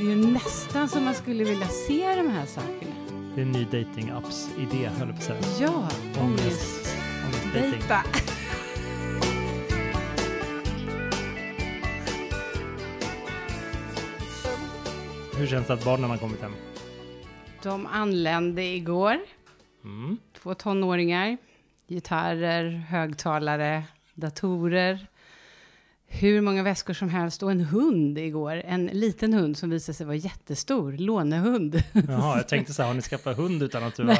Det är ju nästan som man skulle vilja se de här sakerna. Det är en ny dating-apps-idé, höll jag på att säga. Ja, Ångest. ångest. Ångestdating. Dejta. Hur känns det att barnen har kommit hem? De anlände igår. Mm. Två tonåringar. Gitarrer, högtalare, datorer. Hur många väskor som helst och en hund igår. En liten hund som visade sig vara jättestor. Lånehund. Jaha, jag tänkte så här, har ni skaffat hund utan att du har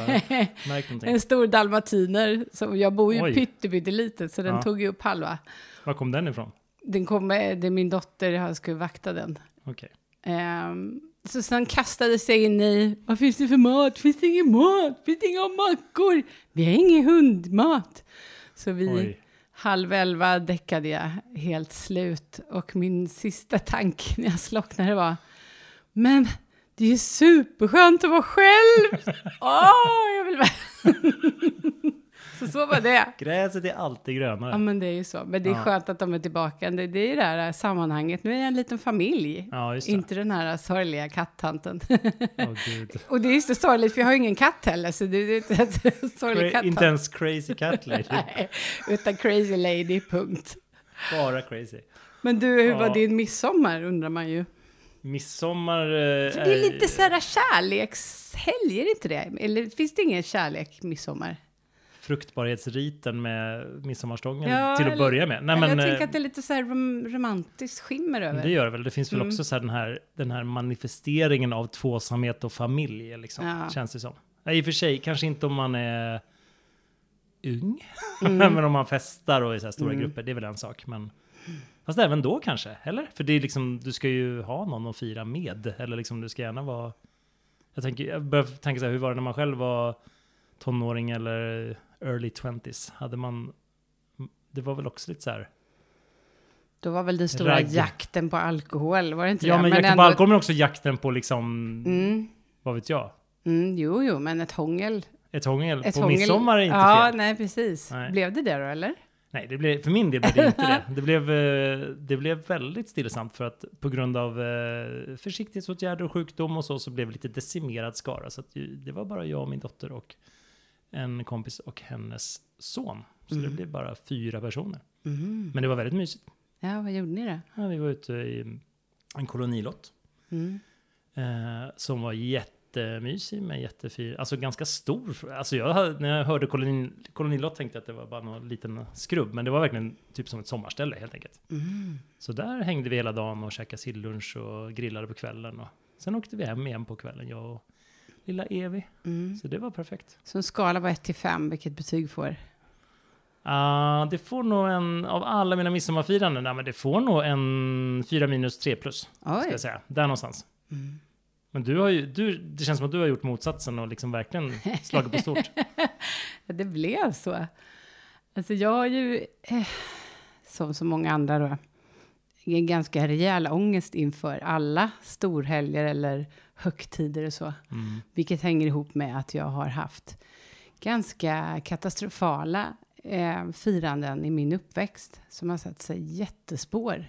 märkt någonting? En stor dalmatiner. Som jag bor ju pyttelitet så den Ja. tog ju upp halva. Var kom den ifrån? Den kom, med- det är min dotter, jag skulle vakta den. Okej. Ehm, så sen kastade sig in i, vad finns det för mat? Finns det ingen mat? Finns det inga mackor? Vi har ingen hundmat. Så vi, Oj. Halv elva däckade jag helt slut. Och min sista tanke när jag slocknade var, men det är ju superskönt att vara själv. Åh, jag vill vara... så var det. Gräset är alltid Ja, grönare. men det är ju så. Men det är Ja. skönt att de är tillbaka. Det, det är ju det här sammanhanget. Nu är jag en liten familj. Ja, just det. Inte den här sorgliga kattanten. Gud. Och det är ju så sorgligt, för jag har ju ingen katt heller, så det är inte en sorglig kattant. inte ens crazy cat lady. Nej, utan crazy lady, punkt. Bara crazy. Men du, hur var Ja. din midsommar, undrar man ju. Midsommar... eh, För det är lite så här kärlekshelg, är det inte det? Eller finns det ingen kärlek midsommar? Fruktbarhetsriten med midsommarstången Ja, till att eller- börja med. Nej, men, jag eh, tänker att det är lite så här rom romantiskt skimmer över. det gör det väl. Det finns väl Mm. också så här den, här, den här manifesteringen av tvåsamhet och familj, liksom, Ja. känns det som. Ja, I och för sig, kanske inte om man är ung, Mm. men om man festar och i så här stora Mm. grupper, det är väl en sak. Men, fast även då kanske, eller? För det är liksom, du ska ju ha någon att fira med, eller liksom du ska gärna vara... Jag, tänker, jag börjar tänka så här, hur var det när man själv var tonåring eller early 20s? Hade man... Det var väl också lite så här... Då var väl den stora Ragg. jakten på alkohol, var det inte Ja, det? men jakten på ändå- alkohol men också jakten på liksom, Mm, vad vet jag? mm, jo, jo, men ett hångel. Ett hångel Ett på hångel. midsommar är inte ja, fel. nej, precis. Nej. Blev det det då, eller? Nej, det blev, för min del blev det inte det. Det blev, eh, det blev väldigt stillsamt för att på grund av eh, försiktighetsåtgärder och sjukdom och så, så blev det lite decimerad skara. Så det var bara jag och min dotter och en kompis och hennes son. Så det Mm. blev bara fyra personer. Mm. Men det var väldigt mysigt. Ja, vad gjorde ni då? Ja, vi var ute i en kolonilott. Mm. Eh, som var jättemysig med jättefin, alltså ganska stor. Alltså jag, när jag hörde koloni, kolonilott tänkte jag att det var bara någon liten skrubb, men det var verkligen typ som ett sommarställe helt enkelt. Mm. Så där hängde vi hela dagen och käkade sillunch och grillade på kvällen. Och sen åkte vi hem igen på kvällen, jag och lilla Evi. Mm. Så det var perfekt. Så en skala var 1 till 5, vilket betyg får? Ah, det får nog en, av alla mina midsommarfiranden, nej, men det får nog en 4 minus 3 plus, ska jag säga. Där någonstans. Mm. Men du har ju, du, det känns som att du har gjort motsatsen och liksom verkligen slagit på stort. Det blev så. Alltså jag har ju, eh, som så många andra då, en ganska rejäl ångest inför alla storhelger eller högtider och så. Mm. Vilket hänger ihop med att jag har haft ganska katastrofala eh, firanden i min uppväxt som har satt sig jättespår.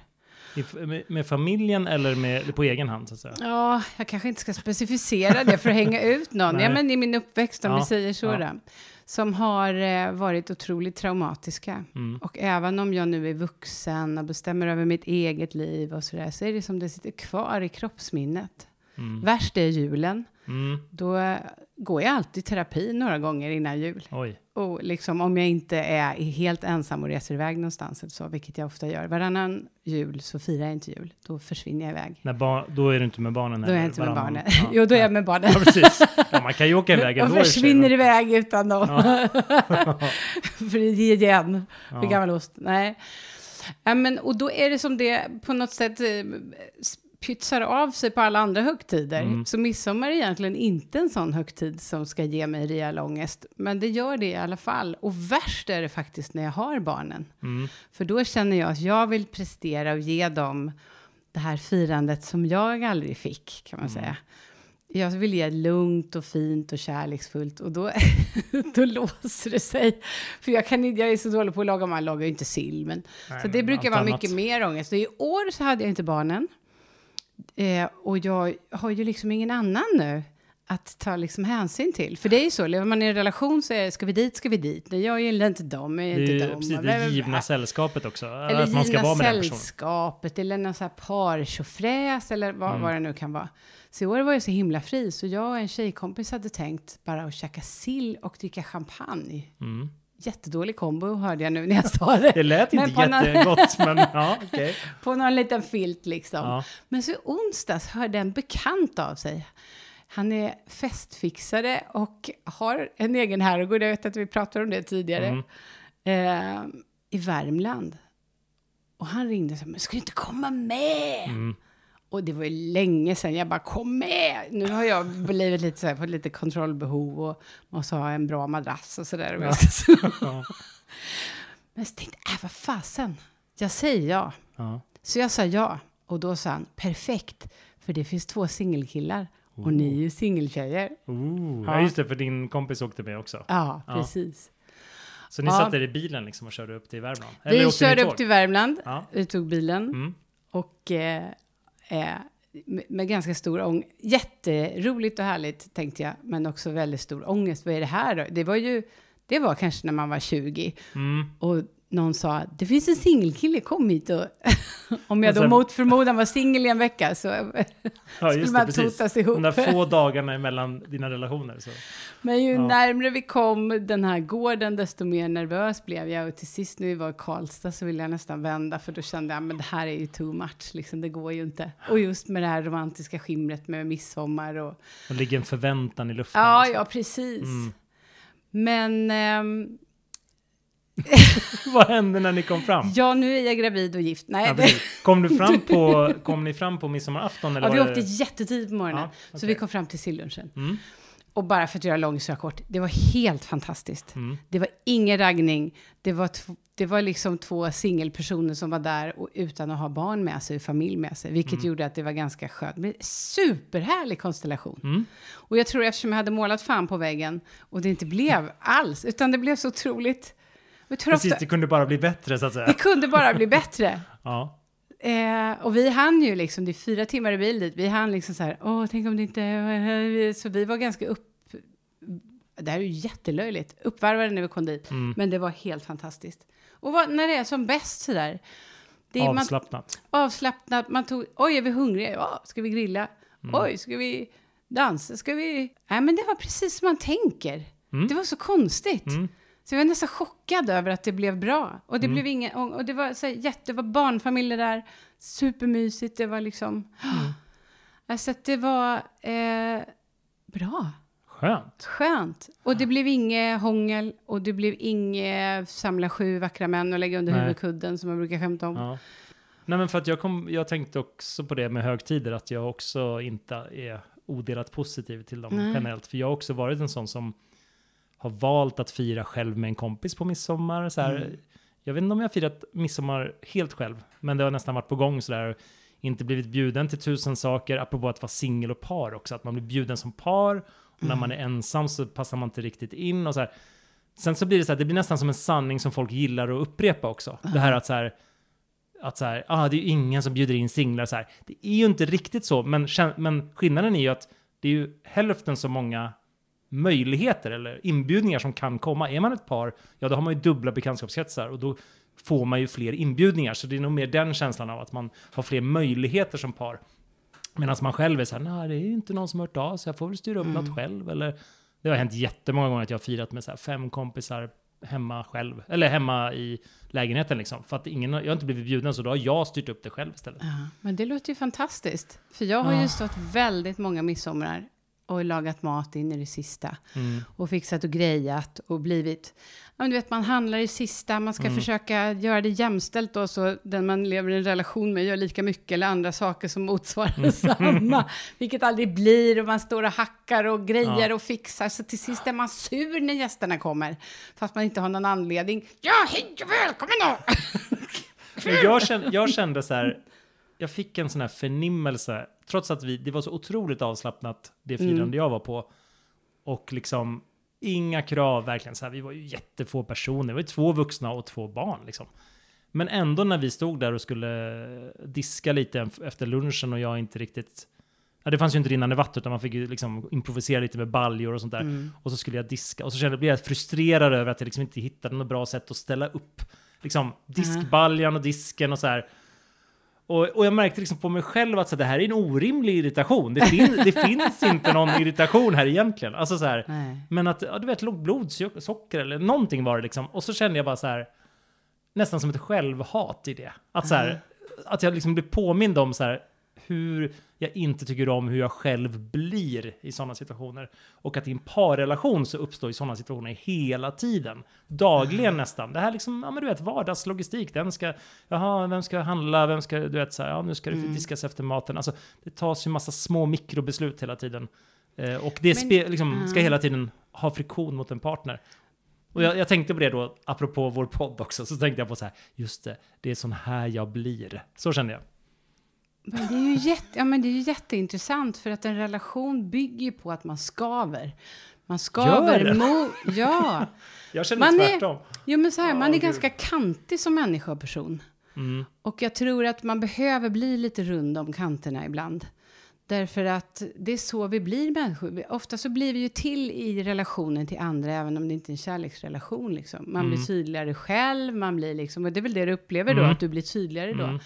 I, med, med familjen eller med, på egen hand så att säga? Ja, jag kanske inte ska specificera det för att hänga ut någon. Nej. Ja, men i min uppväxt, om Ja, vi säger så ja. då, som har eh, varit otroligt traumatiska. Mm. Och även om jag nu är vuxen och bestämmer över mitt eget liv och sådär, så är det som det sitter kvar i kroppsminnet. Mm. Värst är julen. Mm. Då går jag alltid i terapi några gånger innan jul. Oj. Och liksom om jag inte är helt ensam och reser iväg någonstans eller så, vilket jag ofta gör. Varannan jul så firar jag inte jul. Då försvinner jag iväg. När bar, då är du inte med barnen? Då är jag inte med varannan? barnen. Ja, jo, då är ja. jag med barnen. Ja, precis. Ja, man kan ju åka iväg ändå och sig, försvinner iväg utan dem. För det är igen. För Ja. gammal ost. Nej. Ja, men, och då är det som det på något sätt eh, pytsar av sig på alla andra högtider. Mm. Så midsommar är egentligen inte en sån högtid som ska ge mig rejäl ångest. Men det gör det i alla fall. Och värst är det faktiskt när jag har barnen. Mm. För då känner jag att jag vill prestera och ge dem det här firandet som jag aldrig fick, kan man Mm. säga. Jag vill ge lugnt och fint och kärleksfullt och då, då låser det sig. För jag, kan, jag är så dålig på att laga, man lagar ju inte sill, men Nej, så det brukar vara annat. mycket mer ångest. Och I år så hade jag inte barnen. Eh, och jag har ju liksom ingen annan nu att ta liksom hänsyn till. För det är ju så, lever man i en relation så är det, ska vi dit, ska vi dit. Nej, jag gillar inte dem, jag är är inte dem. precis det bla. givna sällskapet också. Eller att man ska vara med sällskapet, eller någon sån här partjofräs, eller vad, Mm. vad det nu kan vara. Så i år var jag så himla fri, så jag och en tjejkompis hade tänkt bara att käka sill och dricka champagne. Mm. Jättedålig kombo hörde jag nu när jag sa det. Det lät Men inte på någon- jättegott, men ja, okej. På någon liten filt liksom. Ja. Men så onsdags hörde en bekant av sig. Han är festfixare och har en egen herrgård. Jag vet att vi pratade om det tidigare. Mm. Eh, I Värmland. Och han ringde och sa, men ska du inte komma med? Mm. Och det var ju länge sedan jag bara kom med. Nu har jag blivit lite så här, fått lite kontrollbehov och måste ha en bra madrass och sådär. Ja. Ja. Men så tänkte jag, äh, vad fasen, jag säger ja. Ja. Så jag sa ja. Och då sa han, perfekt, för det finns två singelkillar. Och ni är ju singeltjejer. Ooh. Ja. Ja, just det, för din kompis åkte med också. Ja, precis. Så ni Ja. satt er i bilen liksom och körde upp till Värmland? Vi åkte ni körde upp till Värmland, vi tog bilen Mm. och eh, eh, med, med ganska stor ångest. Jätteroligt och härligt tänkte jag, men också väldigt stor ångest. Vad är det här då? Det var ju, det var kanske när man var 20 Mm. och någon sa, det finns en singelkille, kom hit och om jag Och då sen- mot förmodan var singel i en vecka så Ja, skulle man totas De ihop. där få dagarna mellan dina relationer. Så. Men ju Ja. närmre vi kom den här gården, desto mer nervös blev jag. Och till sist när vi var i Karlstad så ville jag nästan vända, för då kände jag men det här är ju too much, liksom, det går ju inte. Och just med det här romantiska skimret med midsommar och... Det ligger en förväntan i luften. Ja, liksom. ja, precis. Mm. Men ehm, Vad hände när ni kom fram? ja, nu är jag gravid och gift. Nej, Ja, kom, du fram på, kom ni fram på midsommarafton? Eller ja, vi var det... åkte jättetidigt på morgonen, Ja, så okej. vi kom fram till sillunchen. Mm. Och bara för att göra lång historia kort, det var helt fantastiskt. Mm. Det var ingen raggning. Det var, det var liksom två singelpersoner som var där och utan att ha barn med sig, familj med sig. Vilket gjorde att det var ganska skönt. Men superhärlig konstellation. Mm. Och jag tror eftersom jag hade målat fan på väggen och det inte blev alls, utan det blev så otroligt. Precis, ofta, det kunde bara bli bättre så att det säga. kunde bara bli bättre. Ja. Eh, och vi hann ju liksom, det är fyra timmar i bil dit, vi hann liksom så här, åh, tänk om det inte... Så vi var ganska upp... Det här är ju jättelöjligt, uppvarvade när vi kom dit. Mm. Men det var helt fantastiskt. Och vad, när det är som bäst sådär, det är man, Avslappnat. avslappnat, man tog, oj, är vi hungriga? Ja, ska vi grilla? Mm. Oj, ska vi dansa? Ska vi... Nej, men det var precis som man tänker. Mm. Det var så konstigt. Så jag var nästan chockad över att det blev bra. Och det Mm. blev ingen, och och det var så här, jätte, det var barnfamiljer där, supermysigt, det var liksom... Mm. Alltså att det var eh, bra, Skönt. skönt. Och det blev inget hångel och det blev inget samla sju vackra män och lägga under Nej. huvudkudden som man brukar skämta om. Ja. Nej, men för att jag, kom, jag tänkte också på det med högtider, att jag också inte är odelat positiv till dem Nej. generellt. För jag har också varit en sån som har valt att fira själv med en kompis på midsommar. Så här, Mm. Jag vet inte om jag har firat midsommar helt själv, men det har nästan varit på gång sådär. Inte blivit bjuden till tusen saker, apropå att vara singel och par också. Att man blir bjuden som par, och när Mm. man är ensam så passar man inte riktigt in. Och så här. Sen så blir det så här, det blir nästan som en sanning som folk gillar att upprepa också. Det här att så här, att så här, ah, det är ju ingen som bjuder in singlar så här. Det är ju inte riktigt så, men, men skillnaden är ju att det är ju hälften så många möjligheter eller inbjudningar som kan komma. Är man ett par, ja då har man ju dubbla bekantskapskretsar och då får man ju fler inbjudningar. Så det är nog mer den känslan av att man har fler möjligheter som par. Medan man själv är så här, nej det är ju inte någon som har hört av sig, jag får väl styra upp något själv. Eller, det har hänt jättemånga gånger att jag har firat med så här fem kompisar hemma själv, eller hemma i lägenheten liksom. För att ingen, jag har inte blivit bjuden så då har jag styrt upp det själv istället. Ja, men det låter ju fantastiskt. För jag har Ah. ju stått väldigt många midsommar och lagat mat in i det sista. Mm. Och fixat och grejat och blivit... Ja, men du vet, man handlar i sista, man ska Mm. försöka göra det jämställt då, så den man lever i en relation med gör lika mycket eller andra saker som motsvarar Mm. samma. Vilket aldrig blir och man står och hackar och grejer Ja. och fixar. Så till sist är man sur när gästerna kommer. Fast man inte har någon anledning. Ja, hej och välkommen då! Jag, kände, jag kände så här, jag fick en sån här förnimmelse, trots att vi, det var så otroligt avslappnat, det firande Mm. jag var på. Och liksom inga krav, verkligen så här, vi var ju jättefå personer, det var ju två vuxna och två barn liksom. Men ändå när vi stod där och skulle diska lite efter lunchen och jag inte riktigt... Ja, det fanns ju inte rinnande vatten utan man fick ju liksom improvisera lite med baljor och sånt där. Mm. Och så skulle jag diska och så kände, blev jag frustrerad över att jag liksom inte hittade något bra sätt att ställa upp liksom diskbaljan och disken och så här. Och, och jag märkte liksom på mig själv att så, det här är en orimlig irritation. Det, fin det finns inte någon irritation här egentligen. Alltså så här, men att, ja, du vet, lågt blodsocker eller någonting var det liksom. Och så kände jag bara så här, nästan som ett självhat i det. Att så här, att jag liksom blev påmind om så här, hur jag inte tycker om hur jag själv blir i sådana situationer. Och att i en parrelation så uppstår i sådana situationer hela tiden. Dagligen nästan. Det här liksom, ja men du vet, vardagslogistik. Den ska, jaha, vem ska handla, vem ska, du vet så här, ja nu ska det Mm. diskas efter maten. Alltså, det tas ju massa små mikrobeslut hela tiden. Eh, och det Men- liksom, ska Ja. hela tiden ha friktion mot en partner. Och jag, jag tänkte på det då, apropå vår podd också, så tänkte jag på så här, just det, det är sån här jag blir. Så kände jag. Men det, är ju jätte, ja, men det är ju jätteintressant för att en relation bygger på att man skaver. Man skaver mot... Ja. Jag känner Man är- tvärtom. Jo, men så här, Ja, man är gud. ganska kantig som människa och person. Mm. Och jag tror att man behöver bli lite rund om kanterna ibland. Därför att det är så vi blir människor. Ofta så blir vi ju till i relationen till andra, även om det inte är en kärleksrelation. Liksom. Man blir tydligare själv, man blir liksom, och det är väl det du upplever då, Mm. att du blir tydligare då.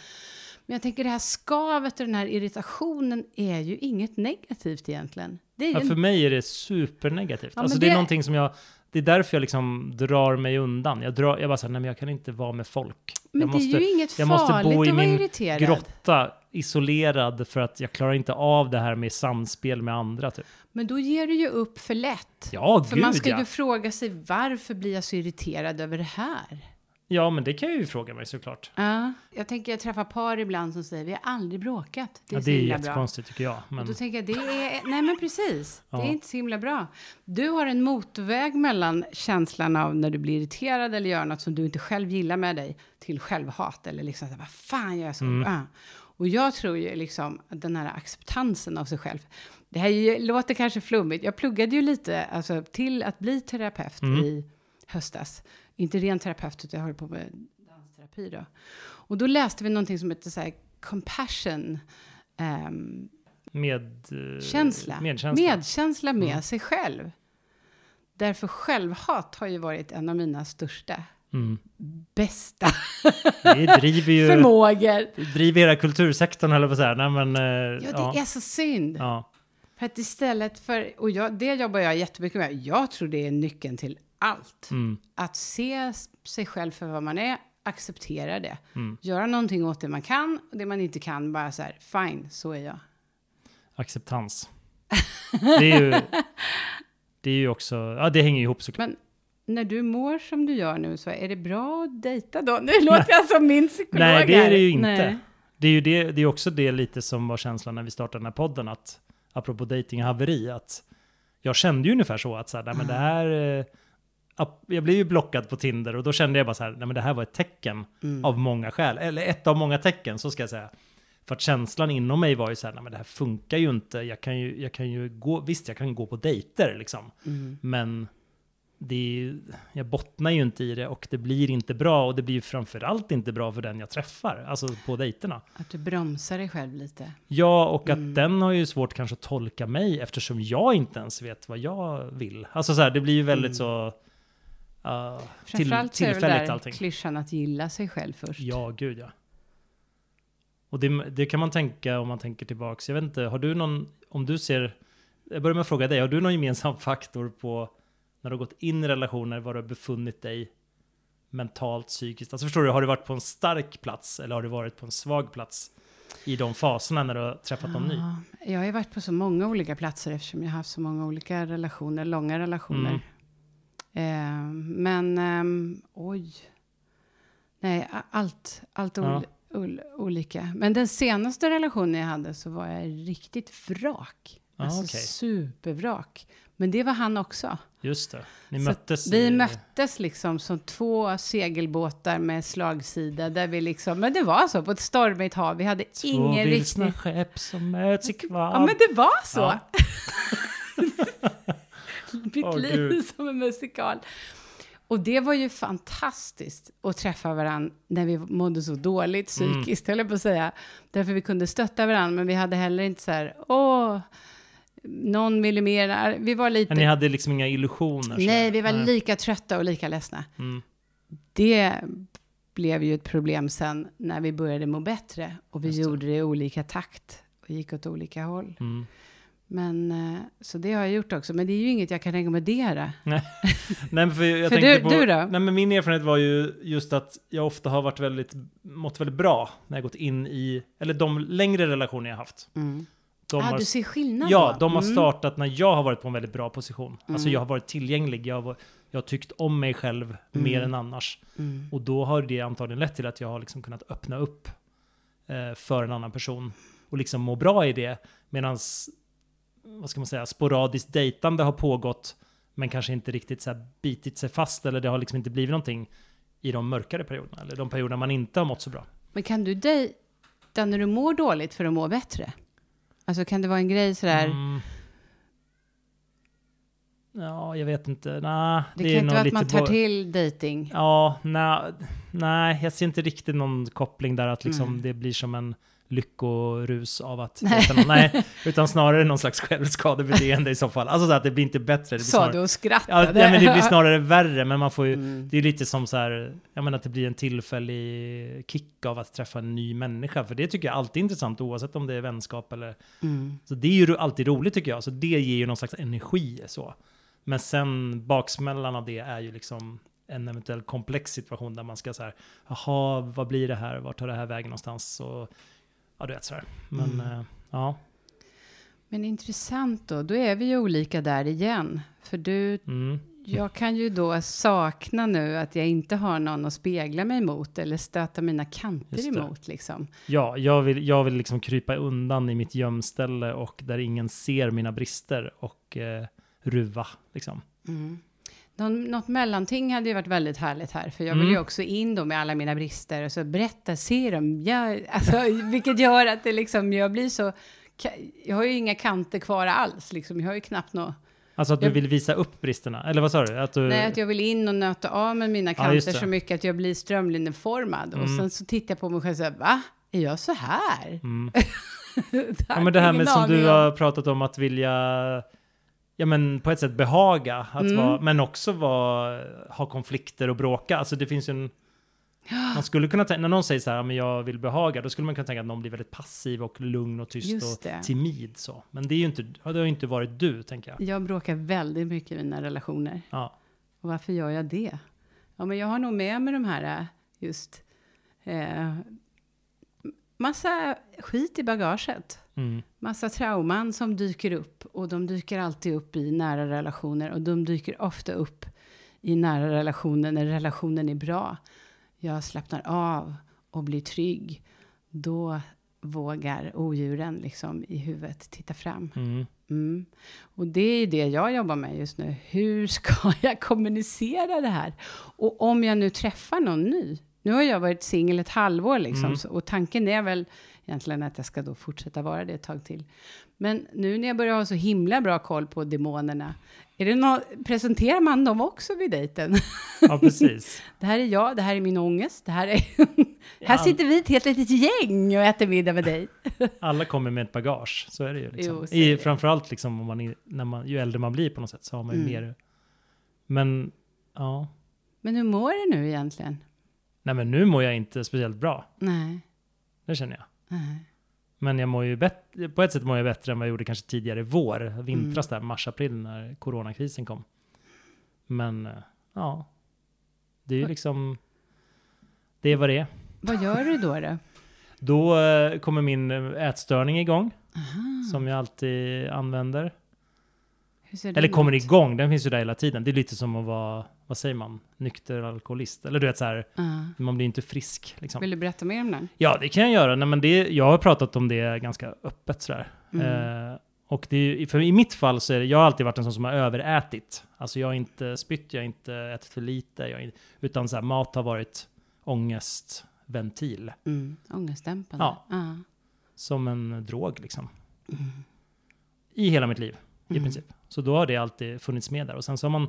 Men jag tänker det här skavet och den här irritationen är ju inget negativt egentligen. Det är Ja, en för mig är det supernegativt. Ja, alltså men det är det- någonting som jag... Det är därför jag liksom drar mig undan. Jag, drar, jag bara säger, nej men jag kan inte vara med folk. Men jag det är ju inget jag måste farligt bo i min irriterad. grotta, isolerad, för att jag klarar inte av det här med samspel med andra. Typ. Men då ger du ju upp för lätt. Ja, För gud man ska ja. ju fråga sig varför blir jag så irriterad över det här? Ja, men det kan jag ju fråga mig såklart. Ja, jag tänker jag träffar par ibland som säger vi har aldrig bråkat. Det är ja, det är himla bra. jättekonstigt tycker jag. Och Men, då tänker jag, det är, nej men precis, det Ja. är inte så himla bra. Du har en motorväg mellan känslan av när du blir irriterad eller gör något som du inte själv gillar med dig till självhat eller liksom, vad fan gör jag så? Mm. Och jag tror ju liksom att den här acceptansen av sig själv. Det här är ju, låter kanske flummigt. Jag pluggade ju lite alltså, till att bli terapeut Mm. i höstas. Inte ren terapeut, utan jag höll på med dansterapi då. Och då läste vi någonting som heter så här compassion. ehm, med... eh, Känsla. Medkänsla. Medkänsla med Mm. sig själv. Därför självhat har ju varit en av mina största, Mm. bästa Det driver ju... förmågor. det driver hela kultursektorn, eller vad säger Nej, men... eh, Ja, det är så synd. ja. För att istället för, och jag, det jobbar jag jättemycket med, jag tror det är nyckeln till allt. Mm. Att se sig själv för vad man är, acceptera det. Mm. Göra någonting åt det man kan, och det man inte kan, bara så här, fine, så är jag. Acceptans. Det är ju... Det är ju också... Ja, det hänger ju ihop såklart. Men när du mår som du gör nu, så är det bra att dejta då? Nu låter jag som min psykolog Nej, det är här. det ju inte. Nej. Det är ju det, det är också det lite som var känslan när vi startade den här podden, att apropå datinghaveri, att jag kände ju ungefär så att så här, nej, men det här... Jag blev ju blockad på Tinder och då kände jag bara så här, nej men det här var ett tecken Mm. av många skäl, eller ett av många tecken, så ska jag säga. För att känslan inom mig var ju så här, nej men det här funkar ju inte, jag kan ju, jag kan ju gå, visst jag kan gå på dejter liksom, Mm. men det är, jag bottnar ju inte i det och det blir inte bra och det blir ju framförallt inte bra för den jag träffar, alltså på dejterna. Att du bromsar dig själv lite. Ja, och att Mm. den har ju svårt kanske att tolka mig eftersom jag inte ens vet vad jag vill. Alltså så här, det blir ju väldigt så uh, till, tillfälligt där allting. klyschan att gilla sig själv först. Ja, gud ja. Och det, det kan man tänka om man tänker tillbaks. Jag vet inte, har du någon, om du ser, jag börjar med att fråga dig, har du någon gemensam faktor på när du har gått in i relationer, var du har befunnit dig mentalt, psykiskt? Alltså förstår du, har du varit på en stark plats eller har du varit på en svag plats i de faserna när du har träffat någon ny? Ja, jag har ju varit på så många olika platser eftersom jag har haft så många olika relationer, långa relationer. Mm. Eh, men ehm, oj. Nej, allt, allt Ja. ol, ol, olika. Men den senaste relationen jag hade så var jag riktigt vrak. Ah, Alltså okej. supervrak. Men det var han också. Just det, ni Så möttes vi i- möttes liksom som två segelbåtar med slagsida. Där vi liksom, men det var så, på ett stormigt hav. Vi hade Två ingen vilsna riktig... skepp som möts i kvav. Ja, men det var så. Ja. Mitt Åh, liv Gud. som en musikal. Och det var ju fantastiskt att träffa varandra när vi mådde så dåligt Mm. psykiskt, höll jag på att säga. Därför vi kunde stötta varandra, men vi hade heller inte så här, åh, någon millimeter. Vi var lite... Men ni hade liksom inga illusioner? Nej, vi var Nej. lika trötta och lika ledsna. Mm. Det blev ju ett problem sen när vi började må bättre och vi Just gjorde det i olika takt och gick åt olika håll. Mm. Men eh, så det har jag gjort också, men det är ju inget jag kan rekommendera. Nej, men för jag För tänkte du- på, du då? Nej, men min erfarenhet var ju just att jag ofta har varit väldigt, mått väldigt bra när jag gått in i, eller de längre relationer jag haft. Mm. De ah, har, du ser skillnad ja, då? de har Mm. startat när jag har varit på en väldigt bra position. Alltså Mm. jag har varit tillgänglig, jag har, jag har tyckt om mig själv mer Mm. än annars. Mm. Och då har det antagligen lett till att jag har liksom kunnat öppna upp eh, för en annan person och liksom må bra i det. Medan, vad ska man säga, sporadiskt dejtande har pågått men kanske inte riktigt så bitit sig fast eller det har liksom inte blivit någonting i de mörkare perioderna eller de perioderna man inte har mått så bra. Men kan du dejta när du mår dåligt för att må bättre? Alltså kan det vara en grej sådär? Mm. Ja, jag vet inte. Nah, det, är kan inte vara att man tar bo- till dating. Ja, nej, nej, jag ser inte riktigt någon koppling där att liksom Mm. det blir som en lyckorus av att Nej. någon. Nej, utan snarare någon slags självskadebeteende i så fall. Alltså så att det blir inte bättre. Det blir Sa snarare, du och skrattade. ja, men det blir snarare värre, men man får ju, Mm. det är lite som så här, jag menar att det blir en tillfällig kick av att träffa en ny människa, för det tycker jag alltid är intressant oavsett om det är vänskap eller Mm. så det är ju alltid roligt tycker jag, så det ger ju någon slags energi så. Men sen baksmällan av det är ju liksom en eventuell komplex situation där man ska så här, jaha, vad blir det här, vart tar det här vägen någonstans? Och, ja, du vet sådär. Men Mm. ja, Men intressant då, då är vi ju olika där igen. För du, mm, jag kan ju då sakna nu att jag inte har någon att spegla mig mot eller stöta mina kanter emot liksom. ja jag, vill, jag vill liksom krypa undan i mitt gömställe och där ingen ser mina brister och eh, ruva liksom. Mm. Någon, något mellanting hade ju varit väldigt härligt här, för jag vill Mm. ju också in då med alla mina brister och så berätta, se dem, jag, alltså, vilket gör att det liksom, jag blir så, jag har ju inga kanter kvar alls, liksom. jag har ju knappt något, Alltså att du Jag- vill visa upp bristerna, eller vad sa du? Att du nej att jag vill in och nöta av med mina Ja, kanter det. så mycket att jag blir strömlinjeformad. Och Mm. sen så tittar jag på mig själv och säger, va? Är jag så här? Mm. Det Ja, men det här med som du har pratat om att vilja, ja men på ett sätt behaga, att Mm. vara, men också vara, ha konflikter och bråka. Alltså det finns ju en, man skulle kunna tänka, när någon säger så här, "Ja, men jag vill behaga, då skulle man kunna tänka att någon blir väldigt passiv och lugn och tyst och timid så. Men det är ju inte, det har ju inte varit du, tänker jag. Jag bråkar väldigt mycket i mina relationer. Ja. Och varför gör jag det? Ja, men jag har nog med mig de här äh, just eh, massa skit i bagaget. Mm. Massa trauman som dyker upp och de dyker alltid upp i nära relationer och de dyker ofta upp i nära relationer när relationen är bra. Jag slappnar av och blir trygg. Då vågar odjuren liksom i huvudet titta fram. Mm. Mm. Och det är det jag jobbar med just nu. Hur ska jag kommunicera det här? Och om jag nu träffar någon ny. Nu har jag varit singel ett halvår liksom. Mm. Så, och tanken är väl egentligen att jag ska då fortsätta vara det ett tag till. Men nu när jag börjar ha så himla bra koll på demonerna. Är det nå- presenterar man dem också vid dejten? ja, precis. Det här är jag, det här är min ångest. Det här, är Ja. här sitter vi ett helt litet gäng och äter middag med dig. Alla kommer med ett bagage, så är det ju. Liksom. Jo, I, det. framförallt liksom, om man, är- när man, ju äldre man blir på något sätt så har man ju Mm. mer. Men ja, Men hur mår du nu egentligen? Nej men nu mår jag inte speciellt bra. Nej, Det känner jag. nej. Men jag mår ju bättre, på ett sätt mår jag bättre än vad jag gjorde kanske tidigare i vår, Mm. vintras där, mars-april när coronakrisen kom. Men eh, ja, det är ju liksom, det är vad det är. Vad gör du då? då? Då eh, kommer min eh, ätstörning igång, Aha. som jag alltid använder. Eller kommer ut? igång, den finns ju där hela tiden. Det är lite som att vara, vad säger man, nykter alkoholist. Eller du vet så här, Ja. man blir inte frisk liksom. Vill du berätta mer om den? Ja, det kan jag göra. Nej, men det, jag har pratat om det ganska öppet sådär. Mm. Eh, och det för i mitt fall så är det, jag har alltid varit en sån som har överätit. Alltså jag har inte spytt, jag har inte ätit för lite, jag utan så här, mat har varit ångestventil. Mm. Ångestdämpande. Ja. Ja. Som en drog liksom. Mm. I hela mitt liv, i Mm. princip. Så då har det alltid funnits med där. Och sen så har man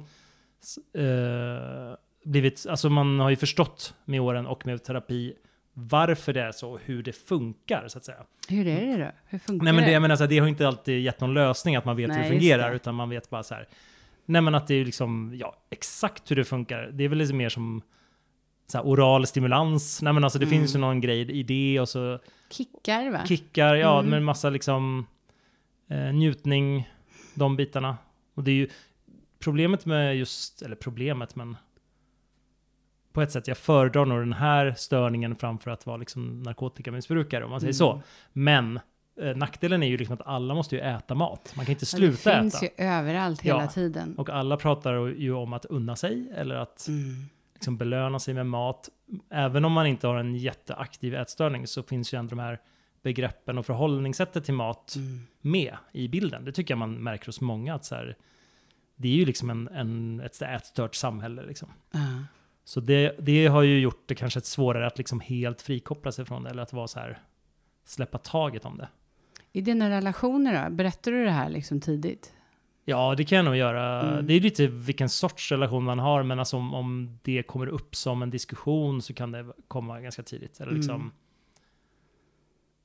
eh, blivit, alltså man har ju förstått med åren och med terapi varför det är så och hur det funkar så att säga. Hur är det då? Hur funkar Nej men det, det? jag menar, så här, det har inte alltid gett någon lösning att man vet Nej, hur det fungerar, det. utan man vet bara så här. Nej men att det är liksom, ja, exakt hur det funkar. Det är väl lite mer som så här, oral stimulans. Nej men alltså det Mm. finns ju någon grej i det och så Kickar va? kickar, ja, Mm. med massa liksom eh, njutning, de bitarna. Och det är ju problemet med just, eller problemet, men på ett sätt, jag föredrar nog den här störningen framför att vara liksom narkotikamissbrukare, om man säger så. Mm. Men eh, nackdelen är ju liksom att alla måste ju äta mat. Man kan inte Ja, det sluta finns äta. ju överallt hela Ja. tiden. Och alla pratar ju om att unna sig, eller att Mm. liksom belöna sig med mat. Även om man inte har en jätteaktiv ätstörning så finns ju ändå de här begreppen och förhållningssättet till mat Mm. med i bilden. Det tycker jag man märker hos många att så här, det är ju liksom en, en, ett ätstört samhälle. Liksom. Ja. Så det, det har ju gjort det kanske svårare att liksom helt frikoppla sig från det, eller att vara så här, släppa taget om det. I dina relationer då? Berättar du det här liksom tidigt? Ja, det kan jag nog göra. Mm. Det är lite vilken sorts relation man har, men alltså om, om det kommer upp som en diskussion så kan det komma ganska tidigt. Eller liksom, Mm.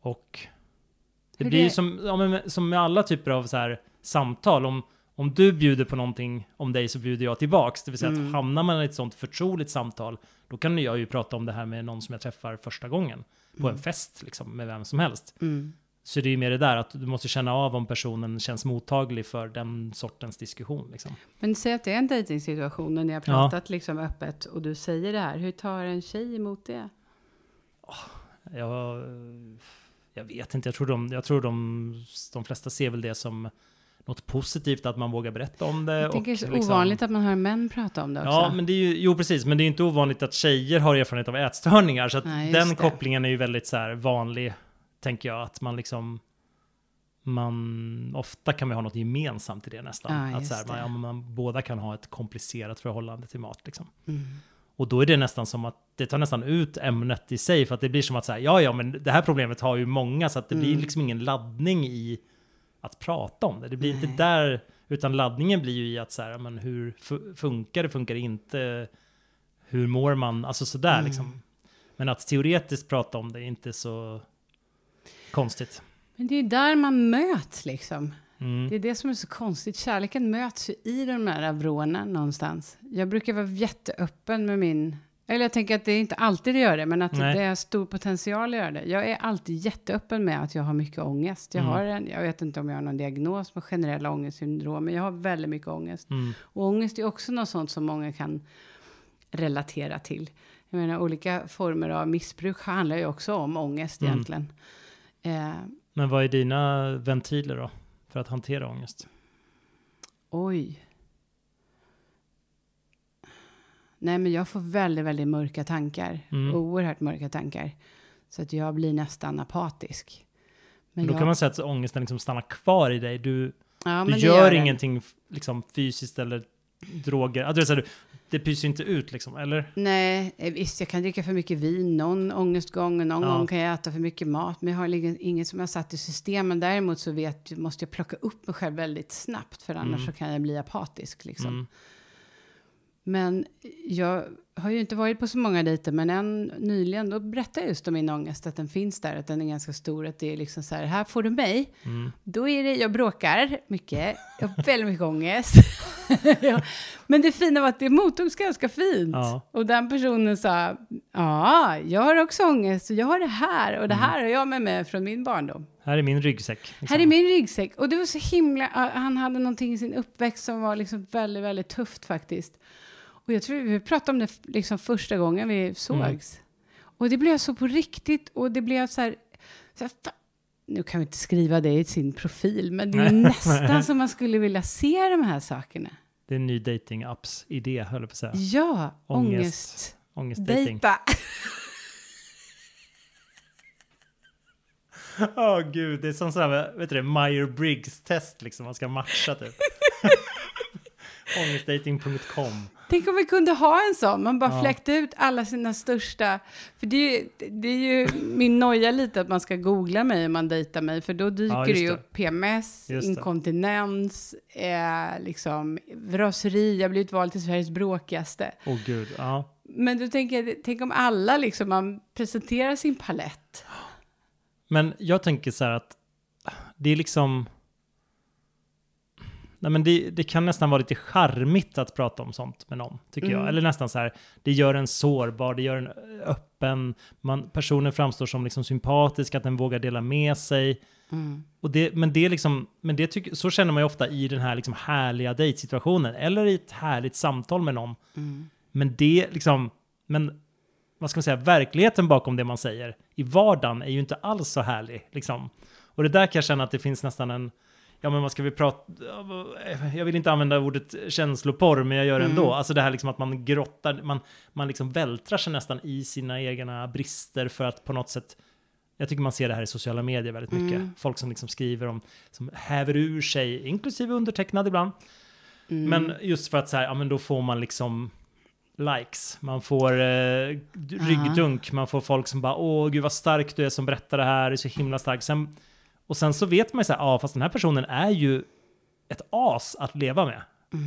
Och det Hur blir det- som, ja, men med- som med alla typer av så här samtal. Om, om du bjuder på någonting om dig så bjuder jag tillbaks. Det vill säga Mm. att hamnar man i ett sånt förtroligt samtal, då kan jag ju prata om det här med någon som jag träffar första gången. På en Mm. fest, liksom, med vem som helst. Mm. Så det är ju mer det där att du måste känna av om personen känns mottaglig för den sortens diskussion. Liksom. Men säg att det är en dejtingsituation och ni har Ja. pratat liksom öppet och du säger det här. Hur tar en tjej emot det? Jag, jag vet inte, jag tror, de, jag tror de, de flesta ser väl det som något positivt att man vågar berätta om det. Jag tänker och det är liksom- ovanligt att man hör män prata om det också. Ja, men det är ju, jo precis, men det är ju inte ovanligt att tjejer har erfarenhet av ätstörningar, så att Nej, den det. kopplingen är ju väldigt så här vanlig, tänker jag, att man liksom man, ofta kan man ha något gemensamt i det nästan. Ja, att så här, man, ja, man båda kan ha ett komplicerat förhållande till mat. Liksom. Mm. Och då är det nästan som att det tar nästan ut ämnet i sig, för att det blir som att säga, ja, ja, men det här problemet har ju många, så att det blir Mm. liksom ingen laddning i att prata om det. Det blir Nej. inte där, utan laddningen blir ju i att så här, men hur fu- funkar det, funkar det inte, hur mår man, alltså sådär Mm. liksom. Men att teoretiskt prata om det är inte så konstigt. Men det är där man möts liksom. Mm. Det är det som är så konstigt. Kärleken möts ju i de här vrårna någonstans. Jag brukar vara jätteöppen med min... Eller jag tänker att det är inte alltid det gör det, men att Nej. det är stor potential att göra det. Jag är alltid jätteöppen med att jag har mycket ångest. Jag, Mm. har en, jag vet inte om jag har någon diagnos med generella ångestsyndrom, men jag har väldigt mycket ångest. Mm. Och ångest är också något sånt som många kan relatera till. Jag menar, olika former av missbruk handlar ju också om ångest Mm. egentligen. Eh, Men vad är dina ventiler då, för att hantera ångest? Oj. Nej, men jag får väldigt, väldigt mörka tankar. Mm. Oerhört mörka tankar. Så att jag blir nästan apatisk. Men Men då jag, kan man säga att ångesten liksom stannar kvar i dig. Du, ja, du gör, den. ingenting liksom, fysiskt eller droger. Alltså, här, det pyser inte ut liksom, eller? Nej, eh, visst, jag kan dricka för mycket vin någon ångestgång och någon Ja. gång kan jag äta för mycket mat. Men jag har liksom inget som jag satt i system. Men däremot så vet, måste jag plocka upp mig själv väldigt snabbt. För annars Mm. så kan jag bli apatisk liksom. Mm. Men jag har ju inte varit på så många dejter, men en nyligen, då berättade jag just om min ångest, att den finns där, att den är ganska stor, att det är liksom så här, här får du mig, Mm. då är det, jag bråkar mycket, jag har väldigt mycket ångest. ja. Men det fina var att det mottogs ganska fint. Ja. Och den personen sa, ja, jag har också ångest, och jag har det här, och det Mm. här har jag med mig från min barndom. Här är min ryggsäck. liksom. Här är min ryggsäck. Och det var så himla... Han hade någonting i sin uppväxt som var liksom väldigt, väldigt tufft faktiskt. Och jag tror vi pratade om det liksom första gången vi sågs. Och det blev så på riktigt. Och det blev så här... Så här nu kan vi inte skriva det i sin profil, men det är nästan som man skulle vilja se de här sakerna. Det är en ny dating-apps-idé, höll jag på att säga. Ja, Ångest. ångest. Ångestdating. Dejta. Åh gud, det är som sådär, vet du det, Meyer-Briggs-test liksom. Man ska matcha typ. Ångestdating.com. Tänk om vi kunde ha en sån, man bara Ja. fläkte ut alla sina största... För det är, ju, det är ju min noja lite att man ska googla mig om man dejtar mig, för då dyker Ja, det ju upp PMS, Just inkontinens, eh, liksom raseri, jag har blivit vald till Sveriges bråkigaste. Åh gud, ja. Men du tänker, tänk om alla liksom, man presenterar sin palett. Men jag tänker så här att det är liksom... Nej men det, det kan nästan vara lite charmigt att prata om sånt med någon, tycker jag. Mm. Eller nästan så här, det gör en sårbar, det gör en öppen, man, personen framstår som liksom sympatisk, att den vågar dela med sig. Och det, men det liksom, men det tycker, så känner man ju ofta i den här liksom härliga dejtsituationen, eller i ett härligt samtal med någon. Men det liksom, men vad ska man säga, verkligheten bakom det man säger i vardagen är ju inte alls så härlig. Liksom. Och det där kan jag känna att det finns nästan en, ja men vad ska vi prata, jag vill inte använda ordet känsloporr, men jag gör det ändå. Alltså det här liksom att man grottar, man, man liksom vältrar sig nästan i sina egna brister för att på något sätt jag tycker man ser det här i sociala medier väldigt mycket. Folk som liksom skriver om, som häver ur sig, inklusive undertecknad ibland. Men just för att så här, ja men då får man liksom likes. Man får eh, ryggdunk, man får folk som bara åh gud vad stark du är som berättar det här, det är så himla stark. Sen, och sen så vet man ju så här, ja fast den här personen är ju ett as att leva med.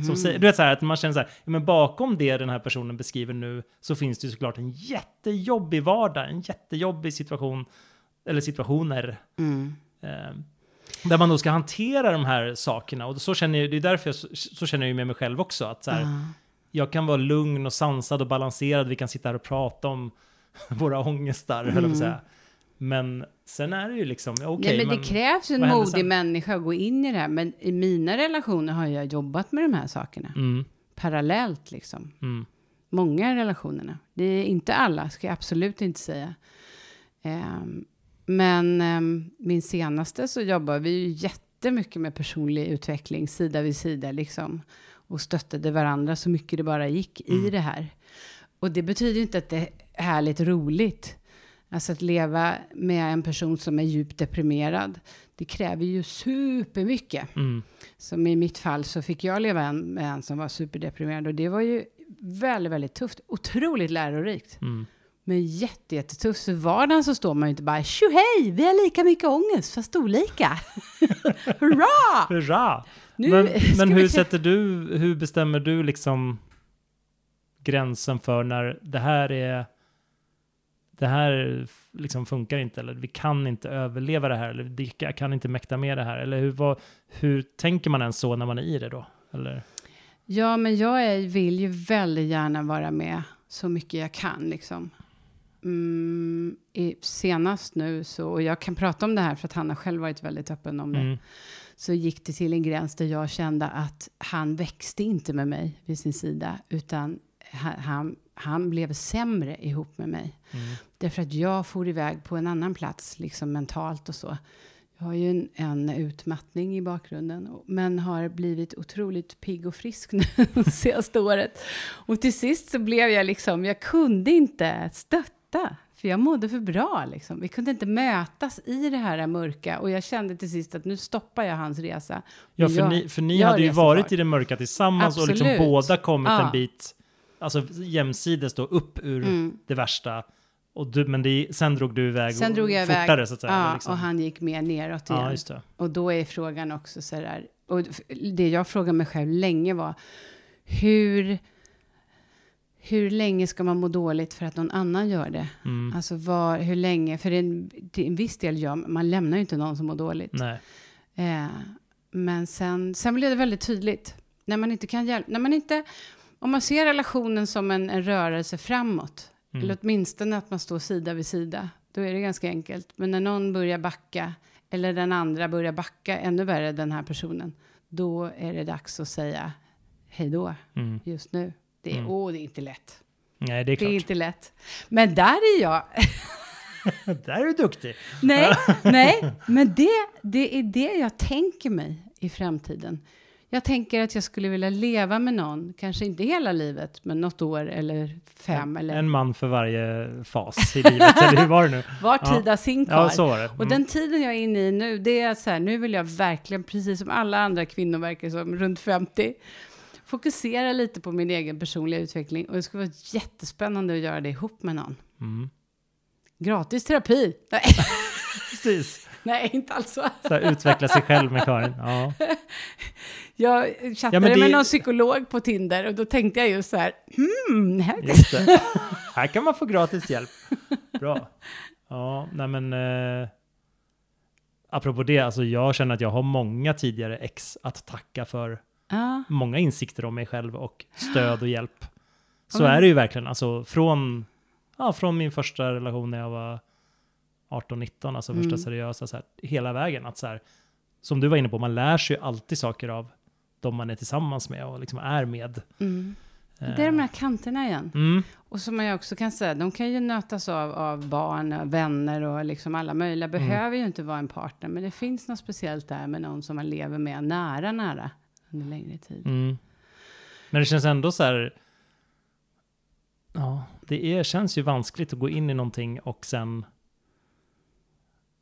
Som säger, du vet så här att man känner så här, ja, men bakom det den här personen beskriver nu så finns det ju såklart en jättejobbig vardag, en jättejobbig situation, eller situationer. Eh, där man då ska hantera de här sakerna. Och så känner jag, det är därför jag, så, så känner jag ju med mig själv också. Att så här, Jag kan vara lugn och sansad och balanserad. Vi kan sitta här och prata om våra ångestar, höll jag på att säga. Men sen är det ju liksom, okej, Nej, men, det krävs en modig sen? människa att gå in i det här. Men i mina relationer har jag jobbat med de här sakerna. Mm, Parallellt liksom. mm, Många relationerna. Det är inte alla, ska jag absolut inte säga. Ehm, men ehm, min senaste så jobbar vi ju jättemycket med personlig utveckling sida vid sida liksom. Och stöttade varandra så mycket det bara gick i det här. Och det betyder inte att det är härligt roligt. Alltså att leva med en person som är djupt deprimerad. Det kräver ju supermycket. mm, Som i mitt fall så fick jag leva med en som var superdeprimerad. Och det var ju väldigt, väldigt tufft. Otroligt lärorikt. mm. Men jätte, jättetufft. Så vardagen så står man ju inte bara tjohej, vi har lika mycket ångest, fast olika. Hurra! Hurra! Nu men men vi hur se- sätter du, hur bestämmer du liksom gränsen för när det här är det här liksom funkar inte eller vi kan inte överleva det här eller vi kan inte mäkta med det här eller hur, vad, hur tänker man ens så när man är i det då? Eller? Ja, men jag är, vill ju väldigt gärna vara med så mycket jag kan. Liksom. Mm, i, senast nu, så, och jag kan prata om det här för att han har själv varit väldigt öppen om det, Mm, så gick det till en gräns där jag kände att han växte inte med mig vid sin sida, utan han, han, blev sämre ihop med mig. mm, Därför att jag for iväg på en annan plats, liksom mentalt och så. Jag har ju en, en utmattning i bakgrunden, men har blivit otroligt pigg och frisk nu senaste året. Och till sist så blev jag liksom, jag kunde inte stötta, för jag mådde för bra. Liksom. Vi kunde inte mötas i det här mörka, och jag kände till sist att nu stoppar jag hans resa. Ja, för jag- ni, för ni hade ju varit fart. i det mörka tillsammans och liksom Absolut. båda kommit Ja. en bit, alltså jämsides då upp ur Mm. det värsta. Och du, men det, sen drog du iväg Sen drog jag fortare iväg, så att säga. ja, liksom. och han gick mer neråt igen. ja. Och då är frågan också så där, och det jag frågade mig själv länge var, hur, hur länge ska man må dåligt för att någon annan gör det? Mm. Alltså var, hur länge, för en, en viss del gör man lämnar ju inte någon som mår dåligt. Nej. Eh, men sen, sen blev det väldigt tydligt, när man inte kan hjälpa, när man inte, om man ser relationen som en, en rörelse framåt, Mm. eller åtminstone att man står sida vid sida, då är det ganska enkelt. Men när någon börjar backa, eller den andra börjar backa, ännu värre den här personen, då är det dags att säga hej då, Mm. just nu. Det är, Mm. åh, det är inte lätt. Nej, det är Det är klart. inte lätt. Men där är jag, Där är du duktig. nej, nej, men det, det är det jag tänker mig i framtiden. Jag tänker att jag skulle vilja leva med någon, kanske inte hela livet, men något år eller fem eller En man för varje fas i livet, eller hur var det nu? var Ja. tid har sin Ja, karl. så var det. Och Mm. den tiden jag är inne i nu, det är så här, nu vill jag verkligen, precis som alla andra kvinnor verkar som, runt 50, fokusera lite på min egen personliga utveckling. Och det skulle vara jättespännande att göra det ihop med någon. Mm. Gratis terapi. Precis. Nej inte alls så. Så här, utveckla sig själv med Karin. Ja. Jag chattade Ja, det- med någon psykolog på Tinder och då tänkte jag just så här, hmm, här Just det. Här kan man få gratis hjälp. Bra. Ja, nej men... Eh, apropå det, alltså jag känner att jag har många tidigare ex att tacka för Ja, många insikter om mig själv och stöd och hjälp. Så men- är det ju verkligen. Alltså från, ja, från min första relation när jag var 18-19, alltså första Mm. seriösa, så här, hela vägen. Att så här, som du var inne på, man lär sig ju alltid saker av de man är tillsammans med och liksom är med. mm. Det är de här kanterna igen. Mm, Och som jag också kan säga, de kan ju nötas av, av barn, och vänner och liksom alla möjliga. Mm. Behöver ju inte vara en partner, men det finns något speciellt där med någon som man lever med nära, nära under längre tid. mm. Men det känns ändå så här, ja, det är, känns ju vanskligt att gå in i någonting och sen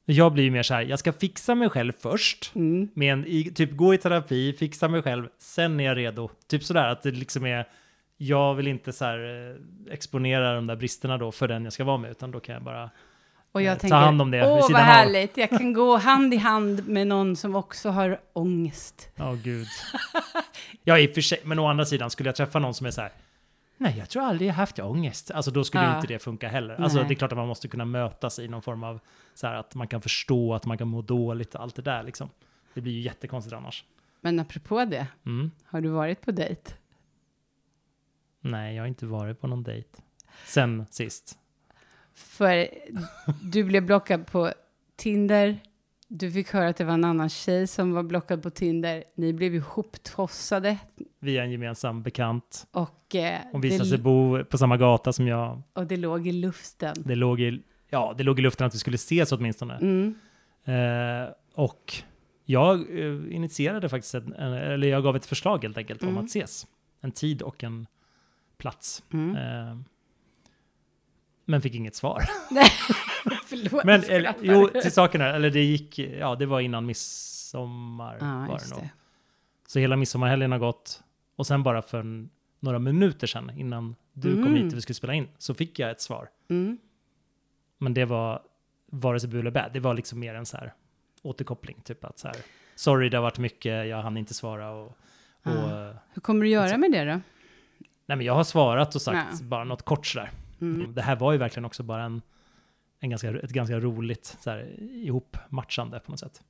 jag blir ju mer så här, jag ska fixa mig själv först. Mm. med en, i, typ gå i terapi, fixa mig själv, sen är jag redo. Typ sådär att det liksom är, jag vill inte så här eh, exponera de där bristerna då för den jag ska vara med, utan då kan jag bara, Och Eh, jag ta tänker, hand om det åh vad sidan av." härligt, jag kan gå hand i hand med någon som också har ångest. ja gud. Ja i och för sig, men å andra sidan skulle jag träffa någon som är så här, nej jag tror aldrig jag haft ångest. Alltså då skulle Ja. inte det funka heller. Alltså Nej. det är klart att man måste kunna mötas i någon form av så här att man kan förstå att man kan må dåligt och allt det där liksom. Det blir ju jättekonstigt annars. Men apropå det, Mm. har du varit på dejt? Nej, jag har inte varit på någon dejt. Sen sist. För du blev blockad på Tinder. Du fick höra att det var en annan tjej som var blockad på Tinder. Ni blev ihoptossade via en gemensam bekant. och, eh, Hon visade sig bo på samma gata som jag. och det låg i luften. Det låg i, ja, det låg i luften att vi skulle ses åtminstone. Mm. Eh, och jag eh, initierade faktiskt, en, eller jag gav ett förslag helt enkelt om Mm. att ses. En tid och en plats. Mm. Eh, men fick inget svar. Förlåt, Men eller, jo, till saken är, eller det gick, ja det var innan midsommar Ja, var det nog. det. Så hela midsommarhelgen har gått. Och sen bara för några minuter sedan, innan du kom Mm. hit och vi skulle spela in, så fick jag ett svar. Mm. Men det var vare sig bu eller bä. Det var liksom mer en så här återkoppling. Typ att så här, sorry det har varit mycket, jag hann inte svara. Och, och, Ah. eh, Hur kommer du göra med det då? nej men jag har svarat och sagt Ja. bara något kort sådär. Mm. Det här var ju verkligen också bara en, en ganska, ett ganska roligt så här, ihopmatchande på något sätt.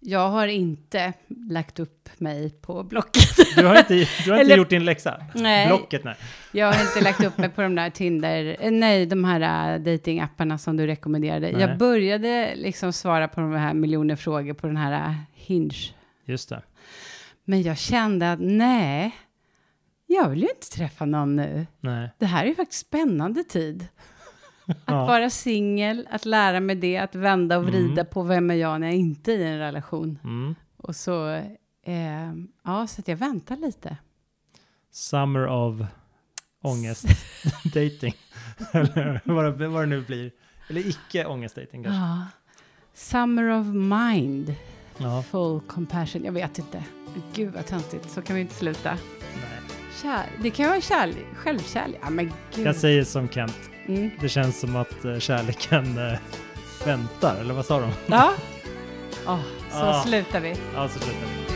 Jag har inte lagt upp mig på Blocket. Du har inte, du har inte gjort din läxa? Nej. Blocket nej. Jag har inte lagt upp mig på de där Tinder, eh, nej, de här uh, datingapparna som du rekommenderade. Nej. Jag började liksom svara på de här miljoner frågor på den här uh, Hinge. Just det. Men jag kände att nej, jag vill ju inte träffa någon nu. Nej. Det här är ju faktiskt spännande tid. Att Ja. vara singel, att lära mig det, att vända och vrida Mm. på vem är jag när jag inte är i en relation. Mm. Och så, eh, ja, så att jag väntar lite. Summer of ångest dating. Eller vad, vad det nu blir. Eller icke ångest dating kanske. Ja. Summer of mind. Ja. Full compassion. Jag vet inte. Gud vad töntigt. Så kan vi inte sluta. Nej. Kär, det kan vara kärlek, självkärlek. Ja men gud. Jag säger som Kent, Mm. det känns som att eh, kärleken eh, väntar, eller vad sa de? Ja. Åh, så Ah. slutar vi. Ja, så slutar vi.